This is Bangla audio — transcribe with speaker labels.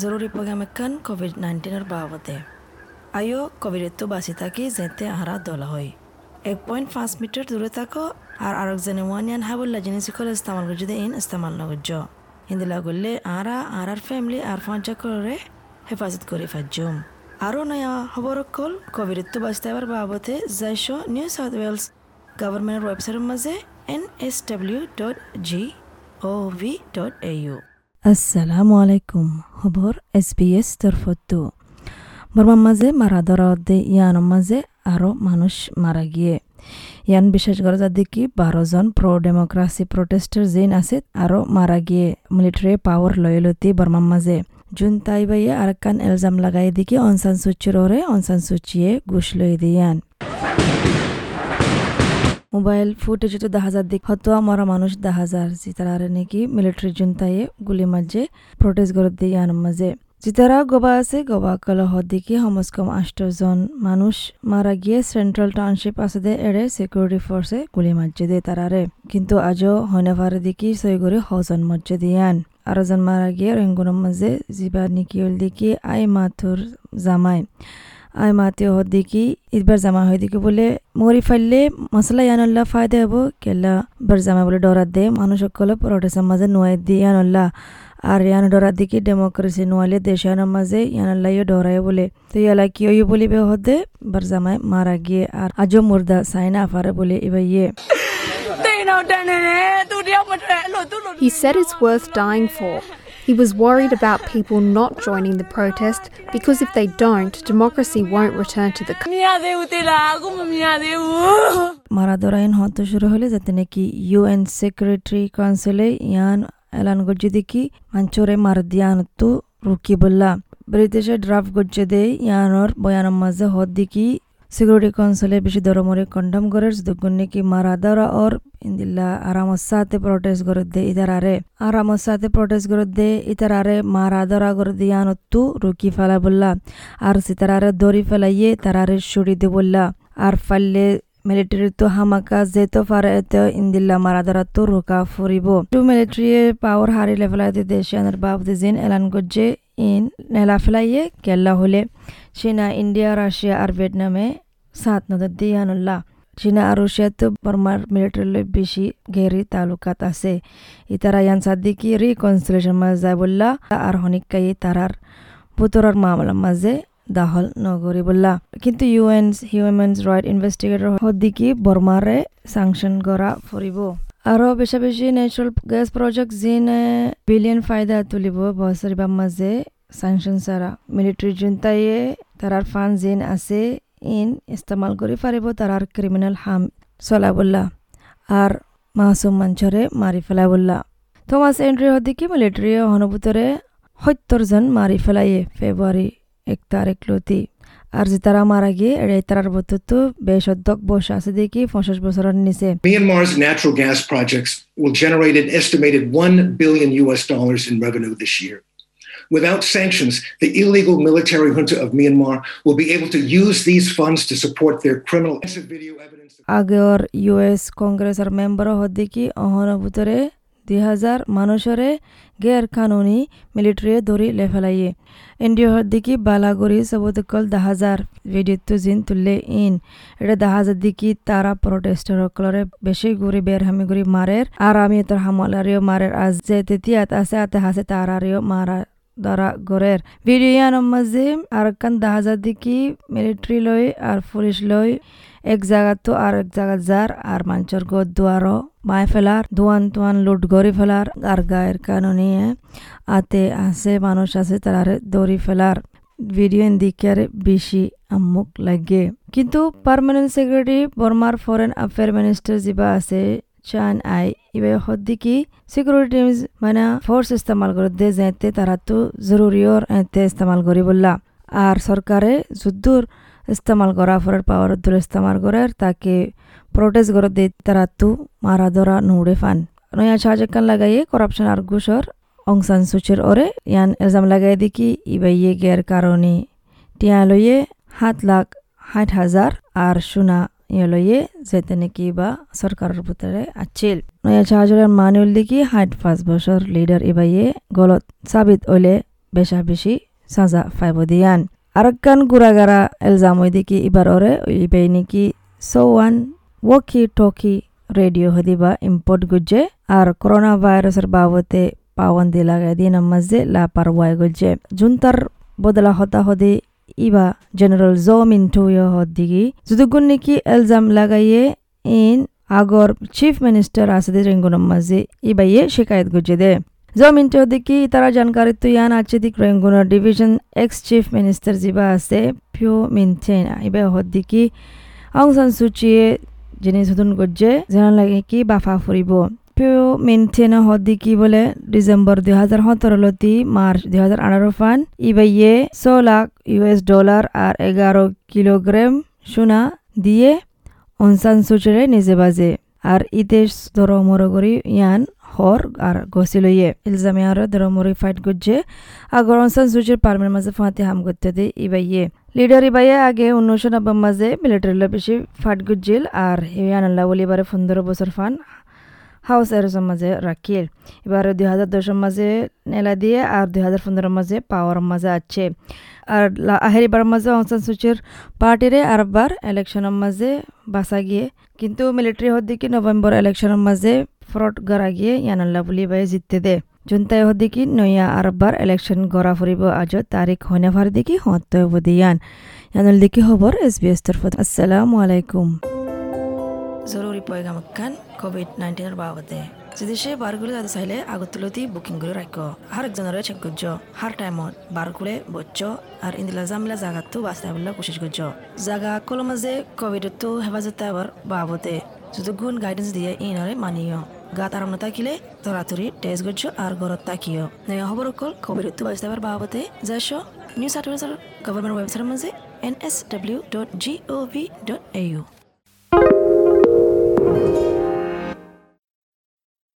Speaker 1: জরুরি প্রোগ্রাম একান কোভিড নাইন্টিনের বাবদে আয়ো তো বাঁচি থাকি যেতে আহারা দলা হয়। এক পয়েন্ট পাঁচ মিটার দূরে থাকো আর আরেকজনে ওয়ানিয়ান হাবুল্লা জিনিস সকলে ইস্তেমাল করে যদি ইন ইস্তেমাল নগর্য হিন্দিলা করলে আরা আর আর ফ্যামিলি আর পঞ্চা করে হেফাজত করে ফাজ্জুম। আরও নয়া খবর কল তো বাঁচতে এবার বাবদে যাইশ নিউ সাউথ ওয়েলস গভর্নমেন্টের ওয়েবসাইটের মাঝে N S W dot G O V dot A U আসসালামু আলাইকুম। খবর এছ বি এছ তরফতো বর্মার মাঝে মারা অর্ধে ইয়ানোর মাঝে আরও মানুষ মারা গিয়ে। ইয়ান বিশেষ করে যা দেখি বারো জন প্রো ডেমোক্রাসি প্রোটেস্টার জিন আছে আরও মারা গিয়ে। মিলিটারি পাওয়ার লয়লতি বর্মার মাঝে। জুন তাই বাইয়ে আর কান এলজাম লাগাই দেখি অনসান সুচির ওরে অনসান সুচিয়ে ঘুষ লই দিয়ান। মোবাইল ফুটেজ দেখা দিক হতো মরা মানুষ দেখা যার জিতারা নাকি মিলিটারি জুনতাইয়ে গুলি মাঝে প্রোটেস্ট করে দিয়ে ইয়ান মাঝে। জিতারা গোবা আছে, গোবা কলহ দিকে হমস কম আষ্টজন মানুষ মারা গিয়ে সেন্ট্রাল টাউনশিপ আছে দে, এড়ে সিকিউরিটি ফোর্সে গুলি মাঝে দে তারারে কিন্তু আজও হইনাফারে দিকে সই করে হজন মজ্জে দিয়ান আরও জন মারা গিয়ে রেঙ্গুনের মাঝে জিবা নিকিউল দিকে আই মাথুর জামাই। আই মাতে হদ দেখি ইবার জামা হয় দেখি বলে মরি ফাইলে মশলা ইয়ানুল্লাহ ফায়দা হব? কেলা বার জামা বলে ডরাত দে মানুষ সকলে প্রোটেস্টের মাঝে নোয়াই দিয়ে ইয়ানুল্লাহ আর ইয়ান ডরাত দেখি ডেমোক্রেসি নোয়ালে দেশানোর মাঝে ইয়ানুল্লাহ ইয়ে ডরাই বলে। তো ইয়ালা কি ইয়ে বলিবে হদে বার জামাই মারা গিয়ে আর আজও মুর্দা সাইনা আফারে বলে এবার ইয়ে।
Speaker 2: He said it's worth dying for. He was worried about people not joining the protest because if they don't, democracy won't return to the country.
Speaker 1: মারাদরাইন হতে শুরু হলে যাতে নাকি ইউএন সেক্রেটারি কাউন্সিলে ইয়ান এলান গজ্জে দেখি মাঞ্চরে মার দিয়ান তো রুকি বললা ব্রিটিশে ড্রাফট গজ্জে দে ইয়ানোর বয়ানের মাঝে সিকিউরিটি কাউন্সিলে বেশি দরমরে কন্ডম করে দুগুণ নাকি মারাদরা ওর? ইন্দিল্লা আরামত সাথে প্রোটেস্ট করে দে ইতারারে। আরামত সাথে প্রোটেস্ট করে দে ইতারারে মারাদরা করে দিয়ান তু রুকি ফেলা বললা। আর সিতারারে দড়ি ফেলাইয়ে তারারে সুড়ি দে বললা। আর ফাল্লে মিলিটারি তো হামাকা যেতে পারে এতে ইন্দিল্লা মারাদারা তো রোকা ফুরিব। টু মিলিটারি পাওয়ার হারি লেভেলাইতে দেশিয়ানের বাবদে জিন এলান গজ্জে নেলা ফেলাইয়ে কেল্লা হলে চীনা, ইন্ডিয়া, রাশিয়া আর ভিয়েতনামে সাত নদর দিয়ানুল্লাহ। চীনা আর রাশিয়া তো বর্মার মিলিটারি বেশি গেরি তালুকাত আছে। ইতারা ইয়ান সাদিকি রিকনসিলেশন মাঝে যায় বললা আর হনিকাই তারার বুতরার মামলার মাঝে দাহল নগরী বললা। কিন্তু ইউএন হিউম্যানস রাইট ইনভেস্টিগেটর হদ্দিকি বর্মারে সাংশন করা ফুরিব। বেশি বেশি ন্যাচারাল গ্যাস প্রজেক্ট জিন বিলিয়ন ফায়দা তুলিব বছরিবার মাঝে সাংশন সারা মিলিটারি জুনতাইয়ে তারার ফান জিন আছে ইন ইস্তেমাল করে পারিব তারার ক্রিমিনাল হাম চলা বললা আর মাসুম মাঞ্চরে মারি ফেলা বললা থমাস এন্ট্রি হদ্দিকি মিলিটারি অনুভূতরে সত্তরজন মারি ফেলাইয়ে ফেব্রুয়ারি এক তারিখ লতি আর যে তারা মারা গিয়ে এড়াই তারার বতুতো বেশ অধ্যক বসে আছে দেখি পঞ্চাশ বছরের নিচে
Speaker 3: Myanmar's natural gas projects will generate an estimated 1 billion US dollars in revenue this year. Without sanctions, the illegal military junta of Myanmar will be able to use these funds to support their criminal video evidence.
Speaker 1: আগের ইউএস কংগ্রেসের মেম্বার হদ্দিকি অহন ভিতরে দুই হাজার মানুষরে গের কানুনি মিলিটারি ধরি লেফেলাইয়ে। ইন্ডিয়া হদ্দিকি বালাগরি সবতকল দাহাজার। ভিডিও জিন তুললে ইন। এটা দাহাজার দিকি তারা প্রোটেস্টার সকলরে বেশি ঘুরি বের হামি ঘুরি মারের। আর আমি তোর হামলারিও মারের। আজ যে তেতিয়াত আছে, আতে হাসে তারারিও মারা দ্বারা গড়ের। ভিডিও মাঝে আর কান দাহাজার দিকি মিলিটারি লই আর পুলিশ লই এক জায়গা তো আর এক জায়গা যার, আর মাঞ্চর গো দুয়ারও মায় ফেলার, দোয়ান তোয়ান লুট গড়ি ফেলার, আর গায়ের কানুনি আতে আছে মানুষ আছে তারারে দড়ি ফেলার। ভিডিও দিকে বেশি আমুক লাগে। কিন্তু পার্মানেন্ট সেক্রেটারি, বর্মার ফরেন অ্যাফেয়ার মিনিস্টার যিবা আছে, চান আই, ইবে হদ্দিকি সিকিউরিটি মানে ফোর্স ইস্তেমাল করে দে যাইতে তারা তো জরুরিওর এতে ইস্তেমাল করি বললা আর সরকারে যুদ্ধর ইস্তেমাল করা ফরের পাওয়ার দূর ইস্তেমাল করার তাকে প্রোটেস্ট করে দে তারা তো মারা ধরা নুড়ে ফান। নয়া সাহায্যান লাগাইয়ে করাপশন আর ঘুষর অংসান সুচের ওরে ইয়ান এলজাম লাগাই দেখি ইবাইয়ে গের কারণে টিয়া লইয়ে সাত লাখ ষাট হাজার আর সোনা ইয়ে যেতে নাকি বা সরকারের ভিতরে আছিল। নয়া সাহায্যের মানুষ দেখি ষাট পাঁচ বছর লিডার ইবাইয়ে গলত সাবিত ওলে বেশা বেশি সাজা ফাইব দিয়ান। গুড়াগাড়া এলজাম ওই দেখি এবার ওরে ইবে নাকি সোয়ান ওকি টকি রেডিও হদিবা ইম্পোর্ট গুজে আর করোনা ভাইরাসের বাবতে পাওয়ান্দি লাগাই দিয়ে নামাজে লাপারওয়াই গুজে জুনতার বদলা হতা হদি ইবা জেনারেল জো মিন্টু হদ্দিগি যুদুগুন নাকি এলজাম লাগাইয়ে ইন আগর চিফ মিনিস্টার আসিদি রেঙ্গুনম মাঝে ইবাইয়ে শিকায়ত গুজে দে তারা জানকারি তো ইয়ান আছে দিক রেঙ্গুনার ডিভিশন এক্স চিফ মিনিস্টার জিবা আছে পিও মিনথেন ইবা হদ্দিকি আং সান সুচিয়ে জিনিস হুদুন গজ্জে যেন লাগে কি বাফা ফুরিব। পিও মেনটেন হদ্দি কি বলে, ডিসেম্বর দুই হাজার সতেরোলতি মার্চ দুই হাজার আঠারো ফান ইবাইয়ে ছ লাখ ইউএস ডলার আর এগারো কিলোগ্রাম সোনা দিয়ে অনসান সুচরে নিজে বাজে। আর ইতে ধরমরগরি ইয়ান হর আর গছিলইয়ে ইলজামে আর ধরমরি ফাইট গজ্জে আগর অনসান সুচের পারমের মাঝে ফাঁতে হাম করতে দে ইবাইয়ে লিডার ইবাইয়ে আগে উনিশশো নব্বই মাঝে মিলিটারির বেশি ফাট গুজিল আর আল্লাহ বলি এবারে পনেরো বছর ফান হাউস এরসের মাঝে রাখিল এবারে দুই হাজার দশের মাঝে নেলা দিয়ে আর দুই হাজার পনেরোর মাঝে পাওয়ার মাঝে আছে। আর আহেরিবার মাঝে অংসান সুচির পার্টিরে আরবার ইলেকশনের মাঝে বাসা গিয়ে। কিন্তু মিলিটারি হদ্দিকি নভেম্বর ইলেকশনের মাঝে ফ্রড গড়া গিয়ে ইয়ানাল্লাহ বলি বাই জিততে জুনতাই হদ্দিকি নয়া আরবার ইলেকশন গড়া ফুরিব আজ তারিখ হনে ফার দিকি হত বুদিয়ান ইয়ানুল দিকি খবর এস বি এস তরফত আসসালামু আলাইকুম। জরুরি পয়গাম খান কোভিড নাইন্টিনের বাবদে। যদি সে বারগুলো যাতে চাইলে আগতলতি বুকিং করে রাখ হার একজনের চেক করছ হার টাইমত বারগুলে বচ্চ আর ইন্দিলা জামিলা জাগাতো বাঁচতে বলে কোশিশ করছ জাগা কলো মাঝে কোভিডতো হেফাজতে আবার বাবদে। যদি গুণ গাইডেন্স দিয়ে ইনরে মানিও গাত আরাম থাকিলে তরাতরি টেস্ট করছ আর গরত তাকিও নয়া খবর অকল বাঁচতে আবার বাবদে যাইছ। নিউ সাউথ ওয়েলসের গভর্নমেন্ট ওয়েবসাইটের মাঝে N S W dot G O V dot A U